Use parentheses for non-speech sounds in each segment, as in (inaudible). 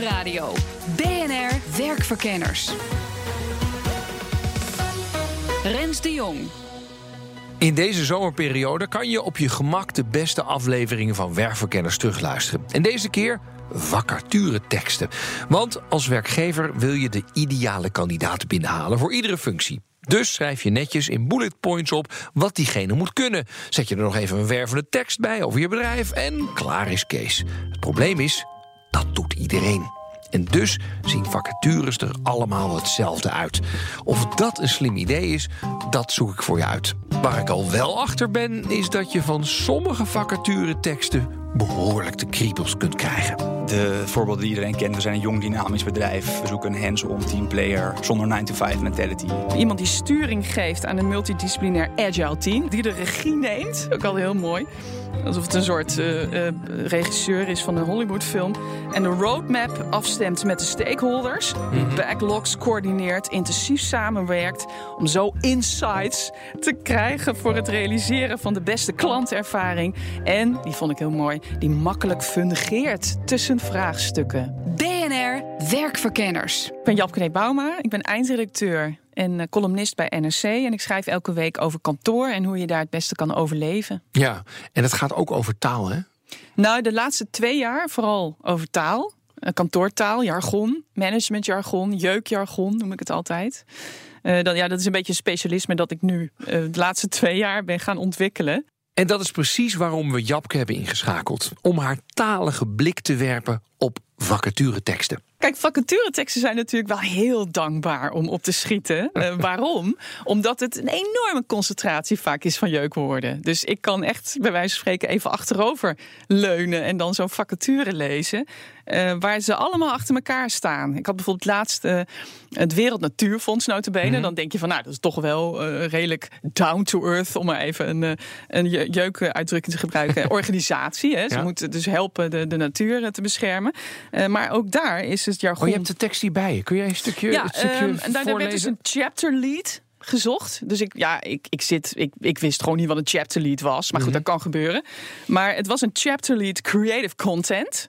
Nieuwsradio. BNR Werkverkenners. Rens de Jong. In deze zomerperiode kan je op je gemak de beste afleveringen van Werkverkenners terugluisteren. En deze keer vacatureteksten. Want als werkgever wil je de ideale kandidaat binnenhalen voor iedere functie. Dus schrijf je netjes in bullet points op wat diegene moet kunnen. Zet je er nog even een wervende tekst bij over je bedrijf en klaar is Kees. Het probleem is, dat doet iedereen. En dus zien vacatures er allemaal hetzelfde uit. Of dat een slim idee is, dat zoek ik voor je uit. Waar ik al wel achter ben, is dat je van sommige vacatureteksten behoorlijk de kriebels kunt krijgen. De voorbeelden die iedereen kent. We zijn een jong dynamisch bedrijf. We zoeken een hands-on teamplayer zonder 9-to-5 mentality. Iemand die sturing geeft aan een multidisciplinair agile team. Die de regie neemt. Ook al heel mooi. Alsof het een soort uh, uh, regisseur is van een Hollywoodfilm. En de roadmap afstemt met de stakeholders. Die backlogs coördineert, intensief samenwerkt. Om zo insights te krijgen voor het realiseren van de beste klantervaring. En, die vond ik heel mooi, die makkelijk fungeert tussen vraagstukken. BNR Werkverkenners. Ik ben Japke Bauma, ik ben eindredacteur en columnist bij NRC. En ik schrijf elke week over kantoor en hoe je daar het beste kan overleven. Ja, en het gaat ook over taal, hè? Nou, de laatste twee jaar vooral over taal. Kantoortaal, jargon, managementjargon, jeukjargon noem ik het altijd. Uh, dan, ja, dat is een beetje een specialisme dat ik nu uh, de laatste twee jaar ben gaan ontwikkelen. En dat is precies waarom we Japke hebben ingeschakeld. Om haar talige blik te werpen op vacatureteksten. Kijk, vacatureteksten zijn natuurlijk wel heel dankbaar om op te schieten. Uh, (laughs) waarom? Omdat het een enorme concentratie vaak is van jeukwoorden. Dus ik kan echt bij wijze van spreken even achterover leunen en dan zo'n vacature lezen. Uh, waar ze allemaal achter elkaar staan. Ik had bijvoorbeeld laatst uh, het Wereld Natuurfonds notabene. Mm -hmm. Dan denk je van, nou, dat is toch wel uh, redelijk down to earth... om maar even een, een jeukuitdrukking te gebruiken. (laughs) Organisatie, hè. Ze ja. moeten dus helpen de, de natuur te beschermen. maar ook daar is het jargon... Oh, je hebt de tekst hierbij. Kun jij een stukje, ja, stukje um, en daar werd dus een chapter lead gezocht. Dus ik, ja, ik, ik, zit, ik, ik wist gewoon niet wat een chapter lead was. Maar goed, mm -hmm. dat kan gebeuren. Maar het was een chapter lead creative content...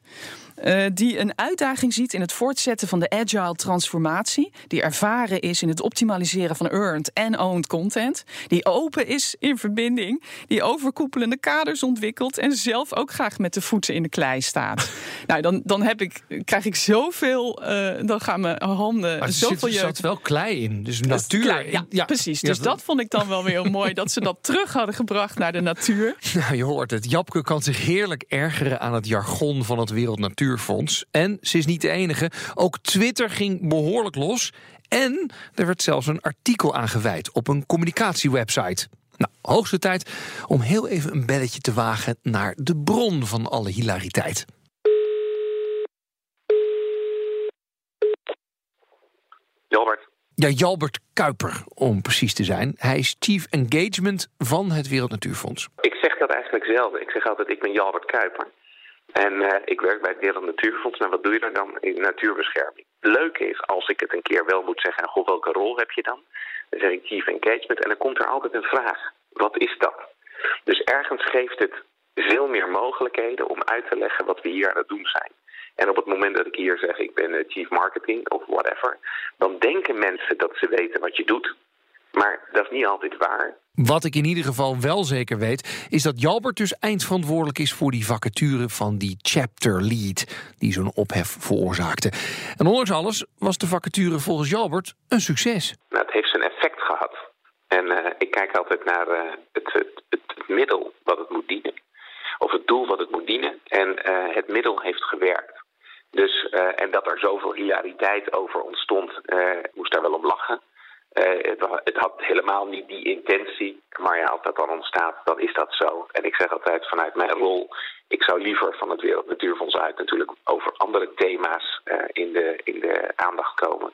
Uh, die een uitdaging ziet in het voortzetten van de agile transformatie. Die ervaren is in het optimaliseren van earned en owned content. Die open is in verbinding. Die overkoepelende kaders ontwikkelt. En zelf ook graag met de voeten in de klei staat. (laughs) nou, dan, dan heb ik, krijg ik zoveel. Uh, dan gaan mijn handen. Maar er zoveel zit, er zat wel klei in. Dus natuur. Klei, ja, ja, precies. Dus dat vond ik dan wel weer heel mooi. Dat ze dat (laughs) terug hadden gebracht naar de natuur. Nou, je hoort het. Japke kan zich heerlijk ergeren aan het jargon van het Wereld En ze is niet de enige. Ook Twitter ging behoorlijk los. En er werd zelfs een artikel aan gewijd op een communicatiewebsite. Nou, hoogste tijd om heel even een belletje te wagen naar de bron van alle hilariteit. Jalbert. Ja, Jalbert Kuiper, om precies te zijn. Hij is Chief Engagement van het Wereld Natuurfonds. Ik zeg dat eigenlijk zelf. Ik zeg altijd, ik ben Jalbert Kuiper. En uh, ik werk bij het Wereld Natuurfonds. En wat doe je dan dan in natuurbescherming? Leuk is, als ik het een keer wel moet zeggen, goh, welke rol heb je dan? Dan zeg ik chief engagement en dan komt er altijd een vraag. Wat is dat? Dus ergens geeft het veel meer mogelijkheden om uit te leggen wat we hier aan het doen zijn. En op het moment dat ik hier zeg, ik ben chief marketing of whatever, dan denken mensen dat ze weten wat je doet. Maar dat is niet altijd waar. Wat ik in ieder geval wel zeker weet, is dat Jalbert dus eindverantwoordelijk is voor die vacature van die chapter lead, die zo'n ophef veroorzaakte. En ondanks alles was de vacature volgens Jalbert een succes. Nou, het heeft zijn effect gehad. En uh, ik kijk altijd naar uh, het, het, het, middel wat het moet dienen. Of het doel wat het moet dienen. En uh, het middel heeft gewerkt. Dus, en dat er zoveel hilariteit over ontstond, moest daar wel om lachen. Uh, het, het, had helemaal niet die intentie. Maar ja, als dat dan ontstaat, dan is dat zo. En ik zeg altijd vanuit mijn rol... ik zou liever van het Wereld Natuurfonds uit... natuurlijk over andere thema's uh, in, de, in de aandacht komen.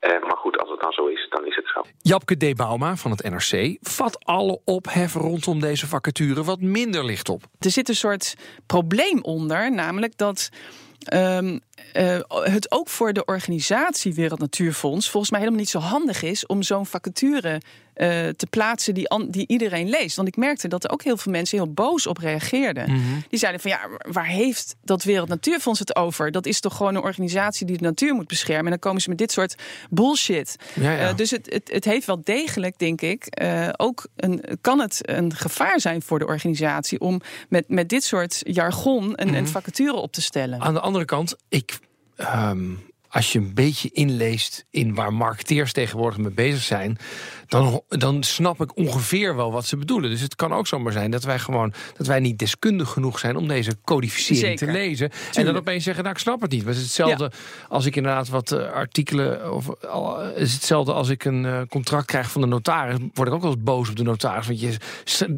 Eh, maar goed, als het dan zo is, dan is het zo. Japke D. Bauma van het NRC vat alle ophef rondom deze vacature wat minder licht op. Er zit een soort probleem onder, namelijk dat. Eh, het ook voor de organisatie Wereld Natuurfonds volgens mij helemaal niet zo handig is om zo'n vacature eh, te plaatsen die, an- die iedereen leest. Want ik merkte dat er ook heel veel mensen heel boos op reageerden. Mhm. Die zeiden van ja, waar heeft dat Wereld Natuurfonds het over? Dat is toch gewoon een organisatie die de natuur moet beschermen. En dan komen ze met dit soort bullshit. Ja, ja. Eh, dus het, het, het heeft wel degelijk, denk ik, eh, ook een, kan het een gevaar zijn voor de organisatie om met, met dit soort jargon een, een vacature op te stellen. Aan de andere kant, ik, ehm, als je een beetje inleest in waar marketeers tegenwoordig mee bezig zijn, dan, dan snap ik ongeveer wel wat ze bedoelen. Dus het kan ook zomaar zijn dat wij gewoon dat wij niet deskundig genoeg zijn om deze codificering Zeker. te lezen. En dan opeens zeggen, nou ik snap het niet. Maar het is hetzelfde als ik inderdaad wat eh, artikelen of het is hetzelfde als ik een eh, contract krijg van de notaris. Word ik ook wel eens boos op de notaris. Want je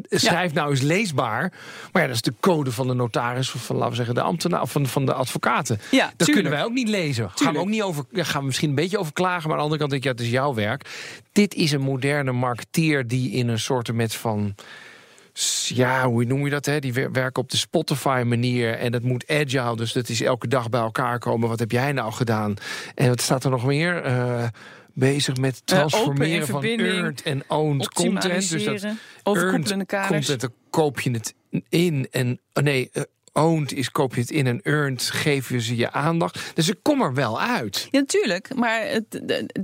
schrijft nou eens leesbaar. Maar ja, dat is de code van de notaris of van laten we zeggen de ambtenaar of van, van de advocaten. Ja, dat tuurlijk. kunnen wij ook niet lezen. Gaan we ook niet over. Ja, gaan we misschien een beetje over klagen. Maar aan de andere kant denk ik, ja, het is jouw werk. Dit is een moderne marketeer die in een soort met van. Ja, hoe noem je dat? Hè? Die wer- werken op de Spotify-manier. En dat moet agile. Dus dat is elke dag bij elkaar komen. Wat heb jij nou gedaan? En wat staat er nog meer? Eh, bezig met Eh, transformeren van earned en owned content. Dus dat overkoepelende earned kaders. content, dan koop je het in. En oh nee, eh, owned is koop je het in en earned geef je ze je aandacht. Dus ik kom er wel uit. Ja, natuurlijk. Maar het,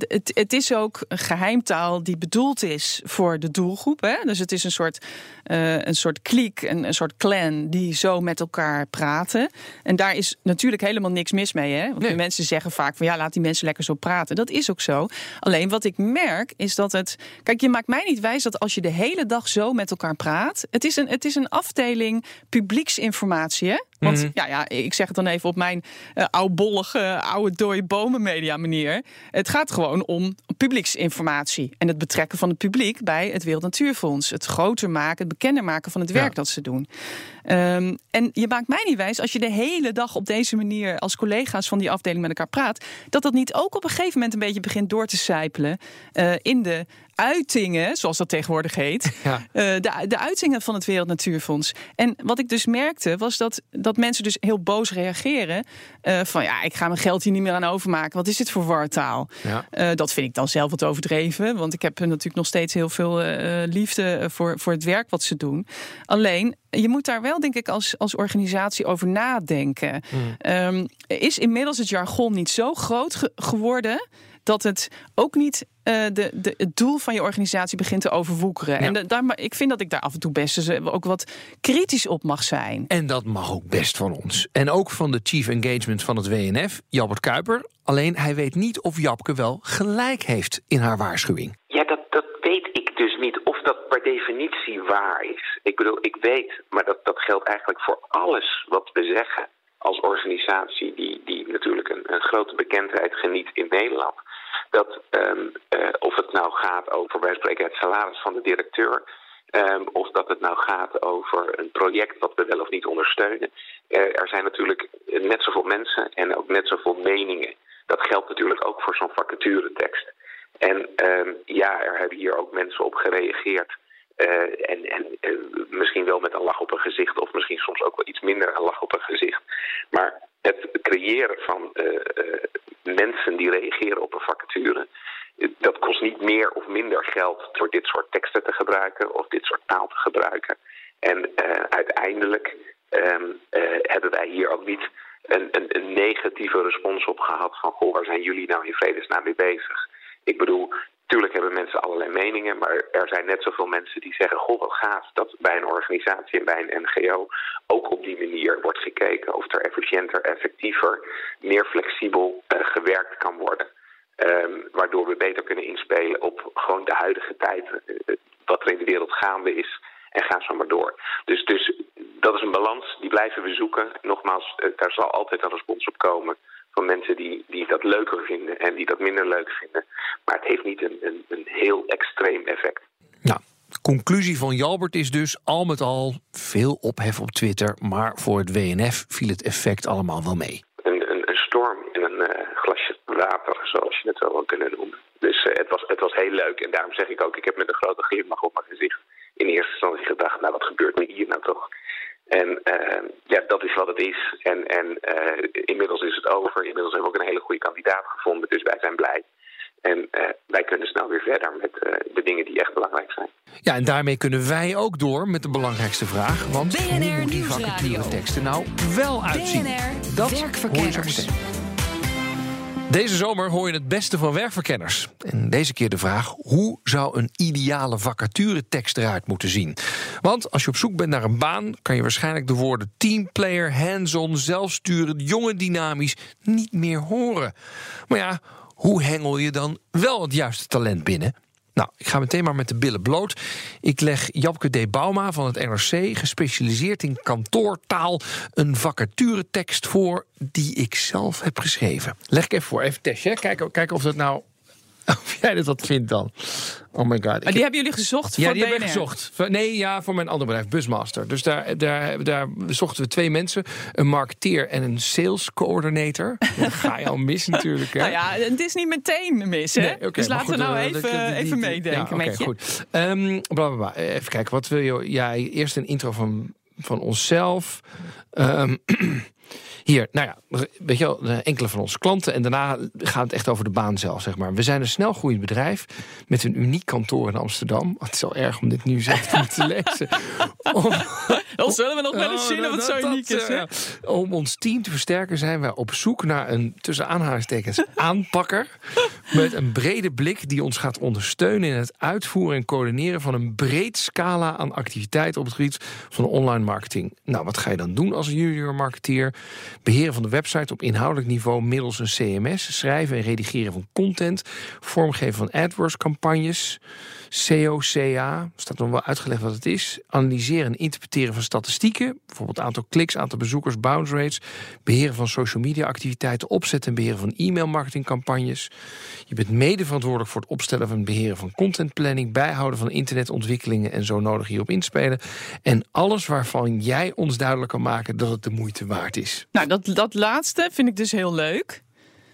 het, het, is ook een geheimtaal die bedoeld is voor de doelgroep. Hè? Dus het is een soort, eh een soort kliek, een, een soort clan die zo met elkaar praten. En daar is natuurlijk helemaal niks mis mee. Hè? Want Nee. mensen zeggen vaak van ja, laat die mensen lekker zo praten. Dat is ook zo. Alleen wat ik merk is dat het. Kijk, je maakt mij niet wijs dat als je de hele dag zo met elkaar praat. Het is een, het is een afdeling publieksinformatie. Hè? Want Mhm. ja, ja, ik zeg het dan even op mijn eh oudbollige, oude dode bomen media manier. Het gaat gewoon om publieksinformatie. En het betrekken van het publiek bij het Wereld Natuurfonds. Het groter maken, het bekender maken van het werk Ja. dat ze doen. Ehm, en je maakt mij niet wijs, als je de hele dag op deze manier als collega's van die afdeling met elkaar praat, dat dat niet ook op een gegeven moment een beetje begint door te sijpelen eh, in de uitingen, zoals dat tegenwoordig heet. Ja. Eh, de, de uitingen van het Wereld Natuurfonds. En wat ik dus merkte, was dat, dat mensen dus heel boos reageren. eh, van ja, ik ga mijn geld hier niet meer aan overmaken. Wat is dit voor wartaal? Ja. Eh, dat vind ik dan zelf wat overdreven. Want ik heb natuurlijk nog steeds heel veel eh, liefde voor, voor het werk wat ze doen. Alleen, je moet daar wel, denk ik, als, als organisatie over nadenken. Ehm, is inmiddels het jargon niet zo groot ge- geworden dat het ook niet eh, de, de, het doel van je organisatie begint te overwoekeren. Ja. En da- daar, ma- ik vind dat ik daar af en toe best eh, ook wat kritisch op mag zijn. En dat mag ook best van ons. En ook van de chief engagement van het WNF, Jalbert Kuiper. Alleen hij weet niet of Japke wel gelijk heeft in haar waarschuwing. Ja, dat, dat weet ik dus niet of dat per definitie waar is. Ik bedoel, ik weet, maar dat, dat geldt eigenlijk voor alles wat we zeggen als organisatie die, die natuurlijk een, een grote bekendheid geniet in Nederland. Dat ehm, eh, of het nou gaat over, wij spreken het salaris van de directeur, ehm, of dat het nou gaat over een project wat we wel of niet ondersteunen. Eh, er zijn natuurlijk net zoveel mensen en ook net zoveel meningen. Dat geldt natuurlijk ook voor zo'n vacaturetekst. En ehm, ja, er hebben hier ook mensen op gereageerd. Eh, en en misschien wel met een lach op een gezicht, of misschien soms ook wel iets minder een lach op een gezicht. Maar het creëren van eh, eh, mensen die reageren op een vacature, eh, dat kost niet meer of minder geld door dit soort teksten te gebruiken of dit soort taal te gebruiken. En uiteindelijk ehm, eh, hebben wij hier ook niet een, een, een negatieve respons op gehad van goh, waar zijn jullie nou in vredesnaam mee bezig? Ik bedoel, Tuurlijk hebben mensen allerlei meningen, maar er zijn net zoveel mensen die zeggen: Goh, wat gaaf dat bij een organisatie en bij een NGO ook op die manier wordt gekeken of er efficiënter, effectiever, meer flexibel eh, gewerkt kan worden. Ehm, waardoor we beter kunnen inspelen op gewoon de huidige tijd, eh, wat er in de wereld gaande is. En ga zo maar door. Dus, dus dat is een balans, die blijven we zoeken. Nogmaals, eh, daar zal altijd een respons op komen van mensen die, die dat leuker vinden en die dat minder leuk vinden. Maar het heeft niet een, een, een heel extreem effect. Nou, de conclusie van Jalbert is dus al met al veel ophef op Twitter. Maar voor het WNF viel het effect allemaal wel mee. Een, een, een storm in een uh, glasje water zoals je het wel kunnen noemen. Dus eh, het, was, het was heel leuk. En daarom zeg ik ook, ik heb met een grote glimlach op mijn gezicht in eerste instantie gedacht, nou wat gebeurt me hier nou toch? En uh, ja, dat is wat het is. En, en uh, inmiddels is het over. Inmiddels hebben we ook een hele goede kandidaat gevonden. Dus wij zijn blij. En uh, wij kunnen snel weer verder met de dingen die echt belangrijk zijn. Ja, en daarmee kunnen wij ook door met de belangrijkste vraag. Want BNR hoe die vacature teksten nou wel uitzien? BNR dat werkverkenners. Deze zomer hoor je het beste van werkverkenners. En deze keer de vraag: hoe zou een ideale vacaturetekst eruit moeten zien? Want als je op zoek bent naar een baan, kan je waarschijnlijk de woorden teamplayer, hands-on, zelfsturend, jong en dynamisch niet meer horen. Maar ja, hoe hengel je dan wel het juiste talent binnen? Nou, ik ga meteen maar met de billen bloot. Ik leg Japke D. Bauma van het NRC, gespecialiseerd in kantoortaal, een vacaturetekst voor die ik zelf heb geschreven. Leg ik even voor, even testje. Kijken, kijken of dat nou (laughs) of jij dat wat vindt dan. Oh my god. Maar die hebben jullie gezocht ja, voor die hebben we gezocht. Nee, ja, voor mijn andere bedrijf, Busmaster. Dus daar, daar, daar zochten we twee mensen. Een marketeer en een sales coordinator. (laughs) Dat ga je al mis natuurlijk. Hè? Nou ja, het is niet meteen mis, hè? Nee, dus laten goed, we nou eh, even, dat- even die- meedenken ja, oké, met je. goed. Ehm, bla, bla, bla. Even kijken, wat wil je? Ja, eerst een intro van, van onszelf. Ehm, (clears throat) hier, nou ja, weet je wel, enkele van onze klanten. En daarna gaat het echt over de baan zelf, zeg maar. We zijn een snel groeiend bedrijf met een uniek kantoor in Amsterdam. Het is wel erg om dit nu zelf te moeten (laughs) lezen. Om, (laughs) Dan zullen we nog wel eens zien of het dat- zo uniek is, hè? Om ons team te versterken zijn wij op zoek naar een, tussen aanhalingstekens, (laughs) aanpakker. Met een brede blik die ons gaat ondersteunen in het uitvoeren en coördineren van een breed scala aan activiteiten op het gebied van online marketing. Nou, wat ga je dan doen als junior marketeer? Beheren van de website op inhoudelijk niveau middels een CMS, schrijven en redigeren van content, vormgeven van AdWords-campagnes. COCA, staat nog wel uitgelegd wat het is. Analyseren en interpreteren van statistieken. Bijvoorbeeld aantal kliks, aantal bezoekers, bounce rates. Beheren van social media activiteiten. Opzetten en beheren van e-mail marketingcampagnes. Je bent mede verantwoordelijk voor het opstellen van en beheren van contentplanning. Bijhouden van internetontwikkelingen en zo nodig hierop inspelen. En alles waarvan jij ons duidelijk kan maken dat het de moeite waard is. Nou, dat, dat laatste vind ik dus heel leuk.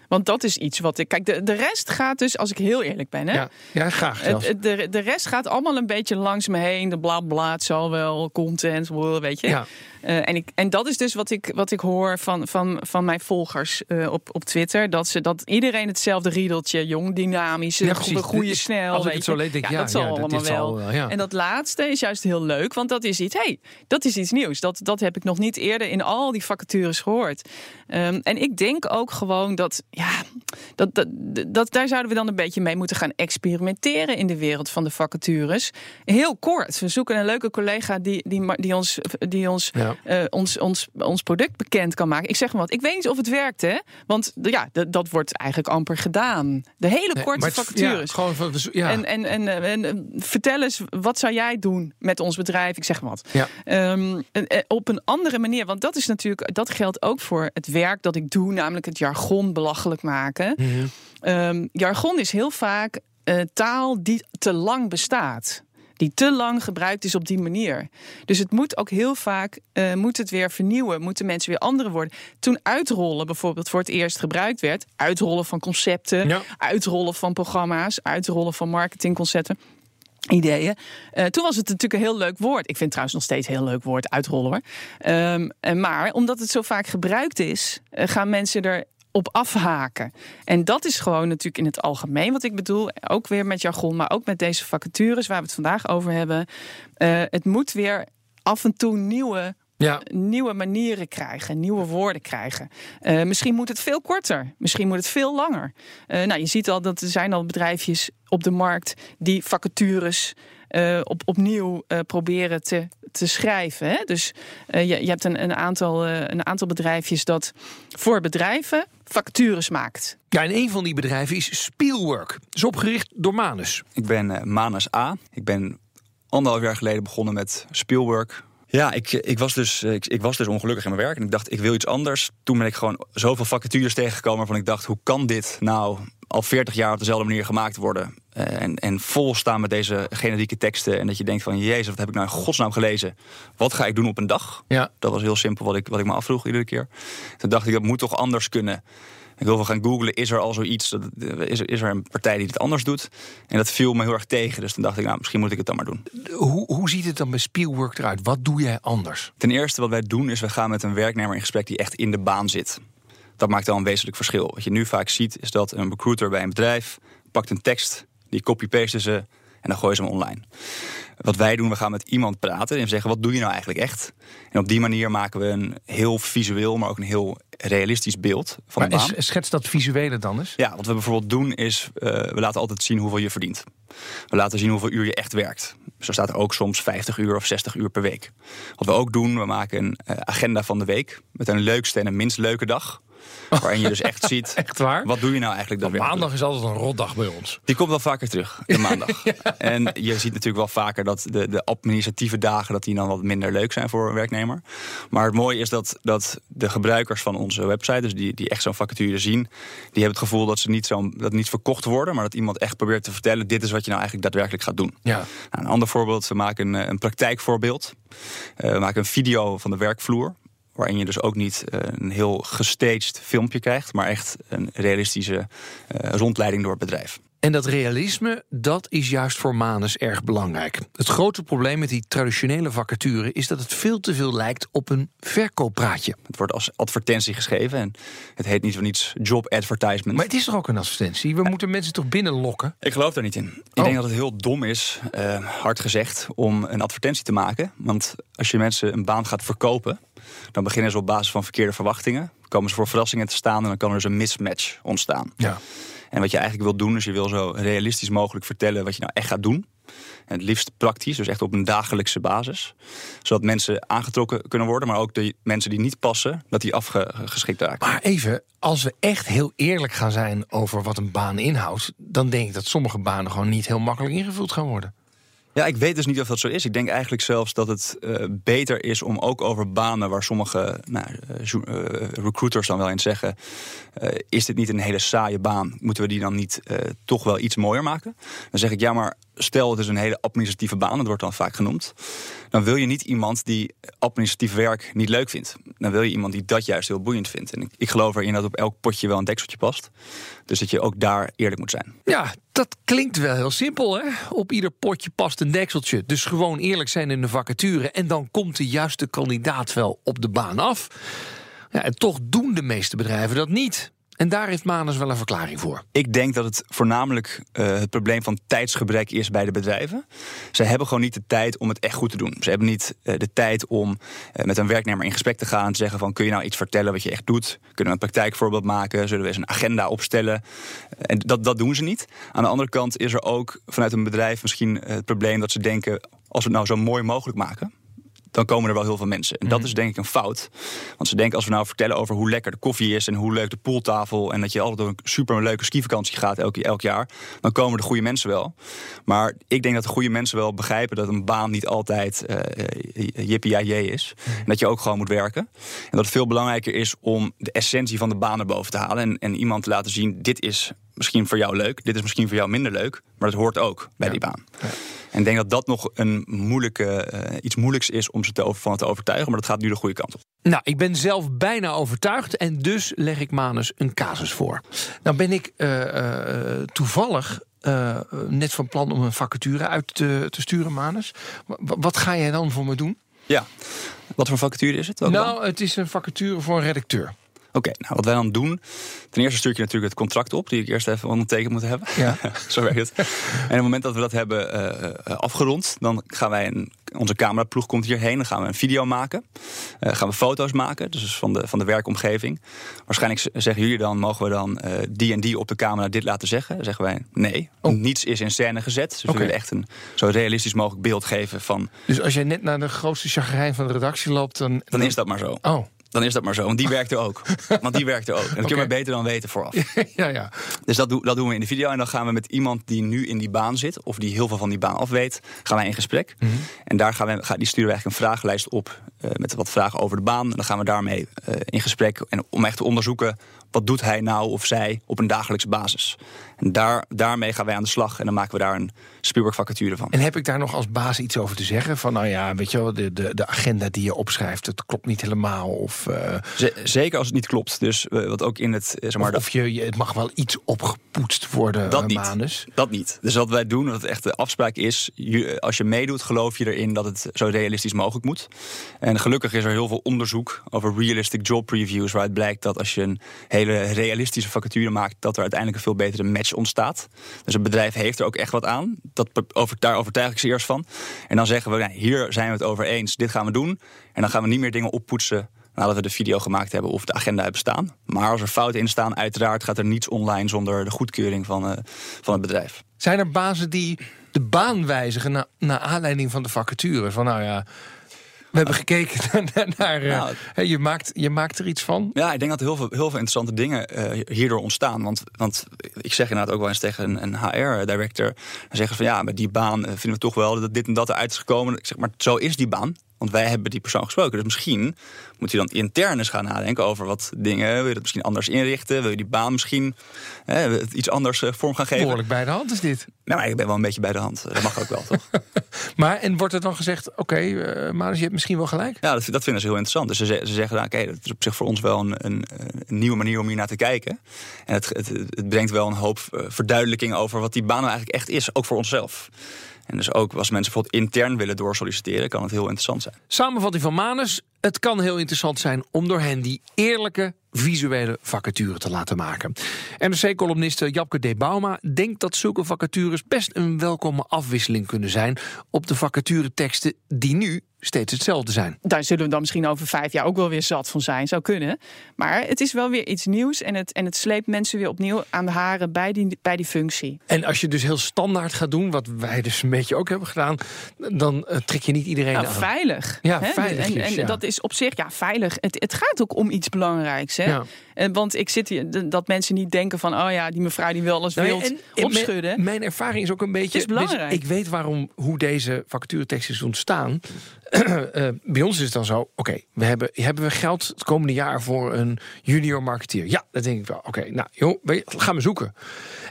Want dat is iets wat ik. Kijk, de, de rest gaat dus, als ik heel eerlijk ben, hè. Ja, ja graag zelfs. de, de rest gaat allemaal een beetje langs me heen. De bla bla, het zal wel, content, weet je. Ja. Eh, en, ik, en dat is dus wat ik, wat ik hoor van, van, van mijn volgers eh, op, op Twitter. Dat, ze, dat iedereen hetzelfde riedeltje, jong, dynamisch, Ja, ja, precies. goede Dit- snel. als ik het zo denk ik, ja, dat zal ja, allemaal wel. En dat laatste is juist heel leuk, want dat is iets, hey, dat is iets nieuws. Dat, dat heb ik nog niet eerder in al die vacatures gehoord. Ehm, en ik denk ook gewoon dat, ja, dat, dat, dat, daar zouden we dan een beetje mee moeten gaan experimenteren in de wereld van de vacatures. Heel kort, we zoeken een leuke collega die, die, die, ons, die ons, Ja. Eh, ons, ons, ons product bekend kan maken. Ik zeg maar wat, ik weet niet of het werkt, hè? Want ja, dat wordt eigenlijk amper gedaan. De hele Nee, korte vacatures. Ja, gewoon ja. En, en, en, eh, en, eh, vertel eens, wat zou jij doen met ons bedrijf? Ik zeg maar wat. Ja. Ehm, op een andere manier. Want dat is natuurlijk, dat geldt ook voor het werk dat ik doe, namelijk het jargon belachelijk maken. Mhm. Ehm, jargon is heel vaak taal die te lang bestaat. Die te lang gebruikt is op die manier. Dus het moet ook heel vaak eh, moet het weer vernieuwen. Moeten mensen weer andere woorden. Toen uitrollen bijvoorbeeld voor het eerst gebruikt werd. Uitrollen van concepten. Ja. Uitrollen van programma's. Uitrollen van marketingconcepten ideeën. Eh, toen was het natuurlijk een heel leuk woord. Ik vind het trouwens nog steeds een heel leuk woord, uitrollen hoor. Ehm, en maar omdat het zo vaak gebruikt is, eh, gaan mensen er op afhaken. En dat is gewoon natuurlijk in het algemeen wat ik bedoel. Ook weer met jargon, maar ook met deze vacatures waar we het vandaag over hebben. Eh, het moet weer af en toe nieuwe ja. nieuwe manieren krijgen, nieuwe woorden krijgen. Eh, misschien moet het veel korter, misschien moet het veel langer. Eh, nou, je ziet al dat er zijn al bedrijfjes op de markt die vacatures op, opnieuw proberen te, te schrijven. Hè? Dus je, je hebt een, een, aantal, een aantal bedrijfjes dat voor bedrijven vacatures maakt. Ja, en een van die bedrijven is Spielwork. Dat is opgericht door Manus. Ik ben eh, Manus A. Ik ben anderhalf jaar geleden begonnen met Spielwork. Ja, ik, ik, was dus, eh, ik, ik was dus ongelukkig in mijn werk en ik dacht, ik wil iets anders. Toen ben ik gewoon zoveel vacatures tegengekomen waarvan ik dacht, hoe kan dit nou al 40 jaar op dezelfde manier gemaakt worden? Eh, en, en vol staan met deze generieke teksten. En dat je denkt van, jezus, wat heb ik nou in godsnaam gelezen? Wat ga ik doen op een dag? Ja. Dat was heel simpel wat ik, wat ik me afvroeg iedere keer. Toen dacht ik, dat moet toch anders kunnen? Ik wil wel gaan googlen, is er al zoiets, dat- is er, is er een partij die het anders doet? En dat viel me heel erg tegen, dus toen dacht ik, nou, misschien moet ik het dan maar doen. Hoe, hoe ziet het dan bij Spielwork eruit? Wat doe jij anders? Ten eerste wat wij doen is we gaan met een werknemer in gesprek die echt in de baan zit. Dat maakt al een wezenlijk verschil. Wat je nu vaak ziet is dat een recruiter bij een bedrijf pakt een tekst, die copy-pasten ze en dan gooien ze hem online. Wat wij doen, we gaan met iemand praten en zeggen wat doe je nou eigenlijk echt? En op die manier maken we een heel visueel, maar ook een heel realistisch beeld van Maar de baan. schets dat visuele dan eens? Ja, wat we bijvoorbeeld doen is, eh, we laten altijd zien hoeveel je verdient. We laten zien hoeveel uur je echt werkt. Zo staat er ook soms 50 uur of 60 uur per week. Wat we ook doen, we maken een eh, agenda van de week met een leukste en een minst leuke dag. (laughs) Waarin je dus echt ziet, (laughs) Echt waar? wat doe je nou eigenlijk daadwerkelijk? Maandag is altijd een rotdag bij ons. Die komt wel vaker terug, de maandag. (laughs) En je ziet natuurlijk wel vaker dat de, de administratieve dagen... dat die dan wat minder leuk zijn voor een werknemer. Maar het mooie is dat, dat de gebruikers van onze website... dus die, die echt zo'n vacature zien... die hebben het gevoel dat ze niet, zo, dat niet verkocht worden... maar dat iemand echt probeert te vertellen... dit is wat je nou eigenlijk daadwerkelijk gaat doen. Ja. Nou, een ander voorbeeld, we maken een, een praktijkvoorbeeld. Eh, we maken een video van de werkvloer... waarin je dus ook niet eh, een heel gestaged filmpje krijgt... maar echt een realistische eh, rondleiding door het bedrijf. En dat realisme, dat is juist voor Manus erg belangrijk. Het grote probleem met die traditionele vacature is dat het veel te veel lijkt op een verkooppraatje. Het wordt als advertentie geschreven en het heet niet voor niets job advertisement. Maar het is toch ook een advertentie? We moeten mensen toch binnenlokken? Ik geloof daar niet in. Ik Oh. denk dat het heel dom is, eh, hard gezegd, om een advertentie te maken. Want als je mensen een baan gaat verkopen, dan beginnen ze op basis van verkeerde verwachtingen. Komen ze voor verrassingen te staan en dan kan er dus een mismatch ontstaan. Ja. En wat je eigenlijk wil doen, is je wil zo realistisch mogelijk vertellen wat je nou echt gaat doen. En het liefst praktisch, dus echt op een dagelijkse basis. Zodat mensen aangetrokken kunnen worden, maar ook de mensen die niet passen, dat die afgeschikt raken. Maar even, als we echt heel eerlijk gaan zijn over wat een baan inhoudt, dan denk ik dat sommige banen gewoon niet heel makkelijk ingevuld gaan worden. Ja, ik weet dus niet of dat zo is. Ik denk eigenlijk zelfs dat het eh, beter is om ook over banen waar sommige nou, eh, eh, recruiters dan wel eens zeggen: is dit niet een hele saaie baan? Moeten we die dan niet toch wel iets mooier maken? Dan zeg ik ja, maar stel het is een hele administratieve baan, dat wordt dan vaak genoemd. Dan wil je niet iemand die administratief werk niet leuk vindt. Dan wil je iemand die dat juist heel boeiend vindt. En ik, ik geloof erin dat op elk potje wel een dekseltje past. Dus dat je ook daar eerlijk moet zijn. Ja, dat klinkt wel heel simpel, hè? Op ieder potje past een dekseltje. Dus gewoon eerlijk zijn in de vacature. En dan komt de juiste kandidaat wel op de baan af. Ja, en toch doen de meeste bedrijven dat niet. En daar heeft Manus wel een verklaring voor. Ik denk dat het voornamelijk eh, het probleem van tijdsgebrek is bij de bedrijven. Ze hebben gewoon niet de tijd om het echt goed te doen. Ze hebben niet eh, de tijd om eh, met een werknemer in gesprek te gaan te zeggen van kun je nou iets vertellen wat je echt doet? Kunnen we een praktijkvoorbeeld maken? Zullen we eens een agenda opstellen? En dat, dat doen ze niet. Aan de andere kant is er ook vanuit een bedrijf misschien het probleem dat ze denken als we het nou zo mooi mogelijk maken dan komen er wel heel veel mensen. En dat is denk ik een fout. Want ze denken als we nou vertellen over hoe lekker de koffie is... en hoe leuk de pooltafel... en dat je altijd door een superleuke skivakantie gaat elk, elk jaar... dan komen de goede mensen wel. Maar ik denk dat de goede mensen wel begrijpen... dat een baan niet altijd uh, jippie is. En dat je ook gewoon moet werken. En dat het veel belangrijker is om de essentie van de baan naar boven te halen... en, en iemand te laten zien, dit is misschien voor jou leuk... dit is misschien voor jou minder leuk... maar het hoort ook bij Ja. die baan. Ja. En ik denk dat dat nog een moeilijke, uh, iets moeilijks is om ze te over, van te overtuigen. Maar dat gaat nu de goede kant op. Nou, ik ben zelf bijna overtuigd en dus leg ik Manus een casus voor. Nou ben ik uh, uh, toevallig uh, net van plan om een vacature uit te, te sturen, Manus. W wat ga jij dan voor me doen? Ja, wat voor vacature is het? Ook nou, dan? het is een vacature voor een redacteur. Oké, okay, nou wat wij dan doen. Ten eerste stuur je natuurlijk het contract op, die ik eerst even ondertekend moet hebben. Ja. (laughs) Zo werkt het. En op het moment dat we dat hebben uh, afgerond, dan gaan wij een, onze cameraploeg komt hierheen. Dan gaan we een video maken. Uh, gaan we foto's maken, dus van de, van de werkomgeving. Waarschijnlijk zeggen jullie dan, mogen we dan uh, die en die op de camera dit laten zeggen? Dan zeggen wij nee. Oh. Niets is in scène gezet. Dus okay. we willen echt een zo realistisch mogelijk beeld geven van. Dus als jij net naar de grootste chagrijn van de redactie loopt, dan. Dan is dat maar zo. Oh dan is dat maar zo. Want die werkt er ook. (laughs) Want die werkt er ook. En dat okay. kun je maar beter dan weten vooraf. (laughs) ja, ja. Dus dat, do dat, doen we in de video. En dan gaan we met iemand die nu in die baan zit, of die heel veel van die baan af weet, gaan wij in gesprek. Mm -hmm. En daar gaan we, gaan, die sturen we eigenlijk een vragenlijst op uh, met wat vragen over de baan. En dan gaan we daarmee uh, in gesprek en om echt te onderzoeken wat doet hij nou of zij op een dagelijkse basis. En daar, daarmee gaan wij aan de slag en dan maken we daar een Spielberg-vacature van. En heb ik daar nog als baas iets over te zeggen? Van nou ja, weet je wel, de, de, de agenda die je opschrijft, het klopt niet helemaal. Of, uh... zeker als het niet klopt. Dus uh, wat ook in het. Zeg maar, of, of je, je, het mag wel iets opgepoetst worden. Dat niet. Dat niet. Dus wat wij doen, wat echt de afspraak is, je, als je meedoet, geloof je erin dat het zo realistisch mogelijk moet. En gelukkig is er heel veel onderzoek over realistic job previews, waaruit blijkt dat als je een hele realistische vacature maakt, dat er uiteindelijk een veel betere match ontstaat. Dus een bedrijf heeft er ook echt wat aan. Dat, over, daar overtuig ik ze eerst van. En dan zeggen we, nou, hier zijn we het over eens, dit gaan we doen. En dan gaan we niet meer dingen oppoetsen nadat we de video gemaakt hebben of de agenda hebben staan. Maar als er fouten in staan, uiteraard gaat er niets online zonder de goedkeuring van, uh, van het bedrijf. Zijn er bazen die de baan wijzigen na, naar aanleiding van de vacature? Van nou ja, we hebben gekeken (laughs) naar. naar nou, uh, je, maakt, je maakt er iets van. Ja, ik denk dat er heel veel, heel veel interessante dingen uh, hierdoor ontstaan. Want, want ik zeg inderdaad ook wel eens tegen een, een HR-director. Dan zeggen van ja, met die baan vinden we toch wel dat dit en dat eruit is gekomen. Ik zeg maar, zo is die baan. Want wij hebben die persoon gesproken. Dus misschien moet je dan intern eens gaan nadenken over wat dingen. Wil je dat misschien anders inrichten? Wil je die baan misschien iets anders uh, vorm gaan geven? Behoorlijk bij de hand is dit. Nou, ik ben wel een beetje bij de hand. Dat mag ook wel, toch? (laughs) maar en wordt er dan gezegd: oké, okay, uh, maar je hebt misschien wel gelijk? Ja, dat, dat vinden ze heel interessant. Dus ze, ze zeggen: nou, oké, okay, dat is op zich voor ons wel een, een, een, nieuwe manier om hier naar te kijken. En het, het, het brengt wel een hoop eh, verduidelijking over wat die baan nou eigenlijk echt is, ook voor onszelf. En dus ook als mensen bijvoorbeeld intern willen doorsolliciteren, kan het heel interessant zijn. Samenvatting van Manus. Het kan heel interessant zijn om door hen die eerlijke visuele vacature te laten maken. NRC-columniste Japke D. Bauma denkt dat zulke vacatures best een welkome afwisseling kunnen zijn op de vacatureteksten die nu steeds hetzelfde zijn. Daar zullen we dan misschien over vijf jaar ook wel weer zat van zijn, zou kunnen. Maar het is wel weer iets nieuws en het, en het sleept mensen weer opnieuw aan de haren bij die, bij die functie. En als je dus heel standaard gaat doen, wat wij dus een beetje ook hebben gedaan, dan uh, trek je niet iedereen nou, aan. Veilig. Ja, veilig. En, en, dat is op zich, ja, veilig. Het, het gaat ook om iets belangrijks. Hè? Ja. En, want ik zit hier, dat mensen niet denken van, oh ja, die mevrouw die wel alles nou, wilt opschudden. Mijn, mijn, ervaring is ook een beetje. is belangrijk. Dus ik weet waarom hoe deze vacaturetekst is ontstaan. Uh, bij ons is het dan zo, oké, we hebben, hebben we geld het komende jaar voor een junior marketeer? Ja, dat denk ik wel. Oké, nou joh, gaan we zoeken.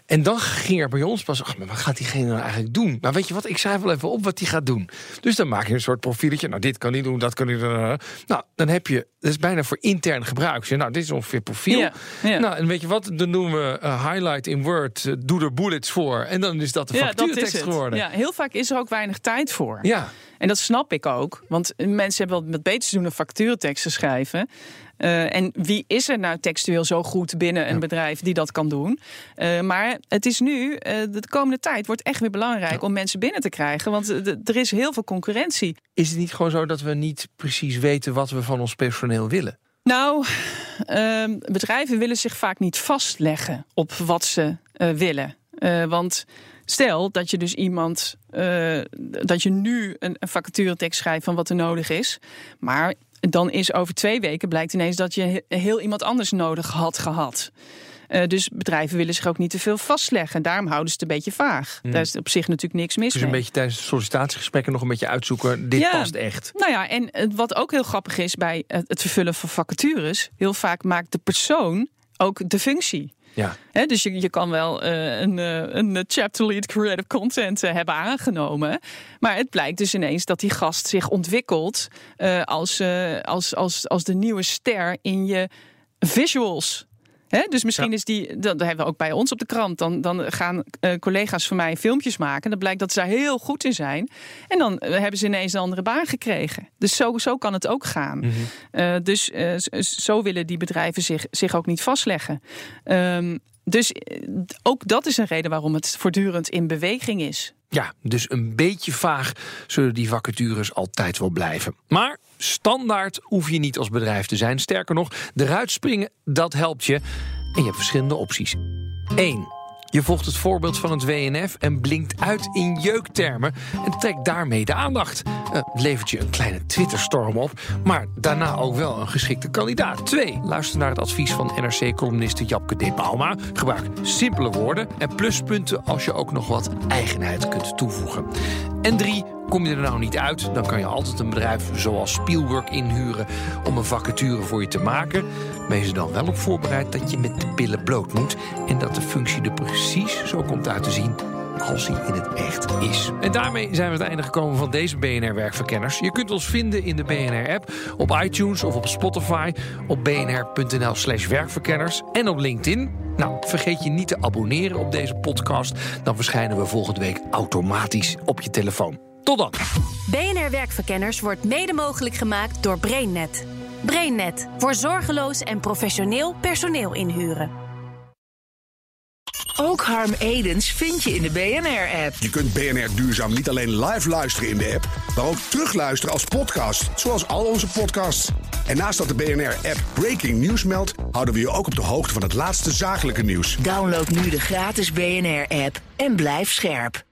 En dan ging er bij ons pas, ach, maar wat gaat diegene nou eigenlijk doen? Nou, weet je wat, ik schrijf wel even op wat hij gaat doen. Dus dan maak je een soort profieletje. Nou, dit kan hij doen, dat kan hij doen. Nou, dan heb je, dat is bijna voor intern gebruik. nou, dit is ongeveer profiel. Ja, ja. Nou, en weet je wat, dan doen we uh, highlight in Word, uh, doe er bullets voor. En dan is dat de factuurtekst geworden. Ja, heel vaak is er ook weinig tijd voor. Ja. En dat snap ik ook. Want mensen hebben wel met beter te doen dan factuurteksten schrijven. Uh, en wie is er nou textueel zo goed binnen een bedrijf die dat kan doen? Uh, maar het is nu, uh, de komende tijd wordt echt weer belangrijk om mensen binnen te krijgen. Want er is heel veel concurrentie. Is het niet gewoon zo dat we niet precies weten wat we van ons personeel willen? Nou, ehm, bedrijven willen zich vaak niet vastleggen op wat ze willen. want Stel dat je dus iemand, uh, dat je nu een, een vacaturetekst schrijft van wat er nodig is. Maar dan is over twee weken blijkt ineens dat je heel iemand anders nodig had gehad. Uh, dus bedrijven willen zich ook niet te veel vastleggen. Daarom houden ze het een beetje vaag. Mm. Daar is op zich natuurlijk niks mis dus mee. Een beetje tijdens sollicitatiegesprekken nog een beetje uitzoeken. Dit past echt. Nou ja, en wat ook heel grappig is bij het vervullen van vacatures. Heel vaak maakt de persoon ook de functie. Ja. dus je, kan wel uh, een, uh, een chapter lead creative content hebben aangenomen. Maar het blijkt dus ineens dat die gast zich ontwikkelt als, als, als, als de nieuwe ster in je visuals dus misschien is die, dat hebben we ook bij ons op de krant. Dan, dan gaan uh, collega's van mij filmpjes maken. Dan blijkt dat ze daar heel goed in zijn. En dan uh, hebben ze ineens een andere baan gekregen. Dus zo, zo kan het ook gaan. Mm -hmm. dus zo willen die bedrijven zich, zich ook niet vastleggen. Um, dus ook dat is een reden waarom het voortdurend in beweging is. Ja, dus een beetje vaag zullen die vacatures altijd wel blijven. Maar standaard hoef je niet als bedrijf te zijn. Sterker nog, eruit springen, dat helpt je. En je hebt verschillende opties. 1. Je volgt het voorbeeld van het WNF en blinkt uit in jeuktermen en trekt daarmee de aandacht. Uh, levert je een kleine Twitterstorm op, maar daarna ook wel een geschikte kandidaat. 2. Luister naar het advies van NRC-columniste Japke De Bauma. Gebruik simpele woorden en pluspunten als je ook nog wat eigenheid kunt toevoegen. En 3 Kom je er nou niet uit, dan kan je altijd een bedrijf zoals Spielwork inhuren om een vacature voor je te maken. Wees er dan wel op voorbereid dat je met de billen bloot moet en dat de functie er precies zo komt uit te zien als hij in het echt is. En daarmee zijn we aan het einde gekomen van deze BNR-werkverkenners. Je kunt ons vinden in de BNR-app, op iTunes of op Spotify, op bnr.nl slash werkverkenners en op LinkedIn. Nou, vergeet je niet te abonneren op deze podcast. Dan verschijnen we volgende week automatisch op je telefoon. Tot dan. BNR Werkverkenners wordt mede mogelijk gemaakt door BrainNet. BrainNet voor zorgeloos en professioneel personeel inhuren. Ook Harm Edens vind je in de BNR-app. Je kunt BNR Duurzaam niet alleen live luisteren in de app, maar ook terugluisteren als podcast, zoals al onze podcasts. En naast dat de BNR-app Breaking News meldt, houden we je ook op de hoogte van het laatste zakelijke nieuws. Download nu de gratis BNR-app en blijf scherp.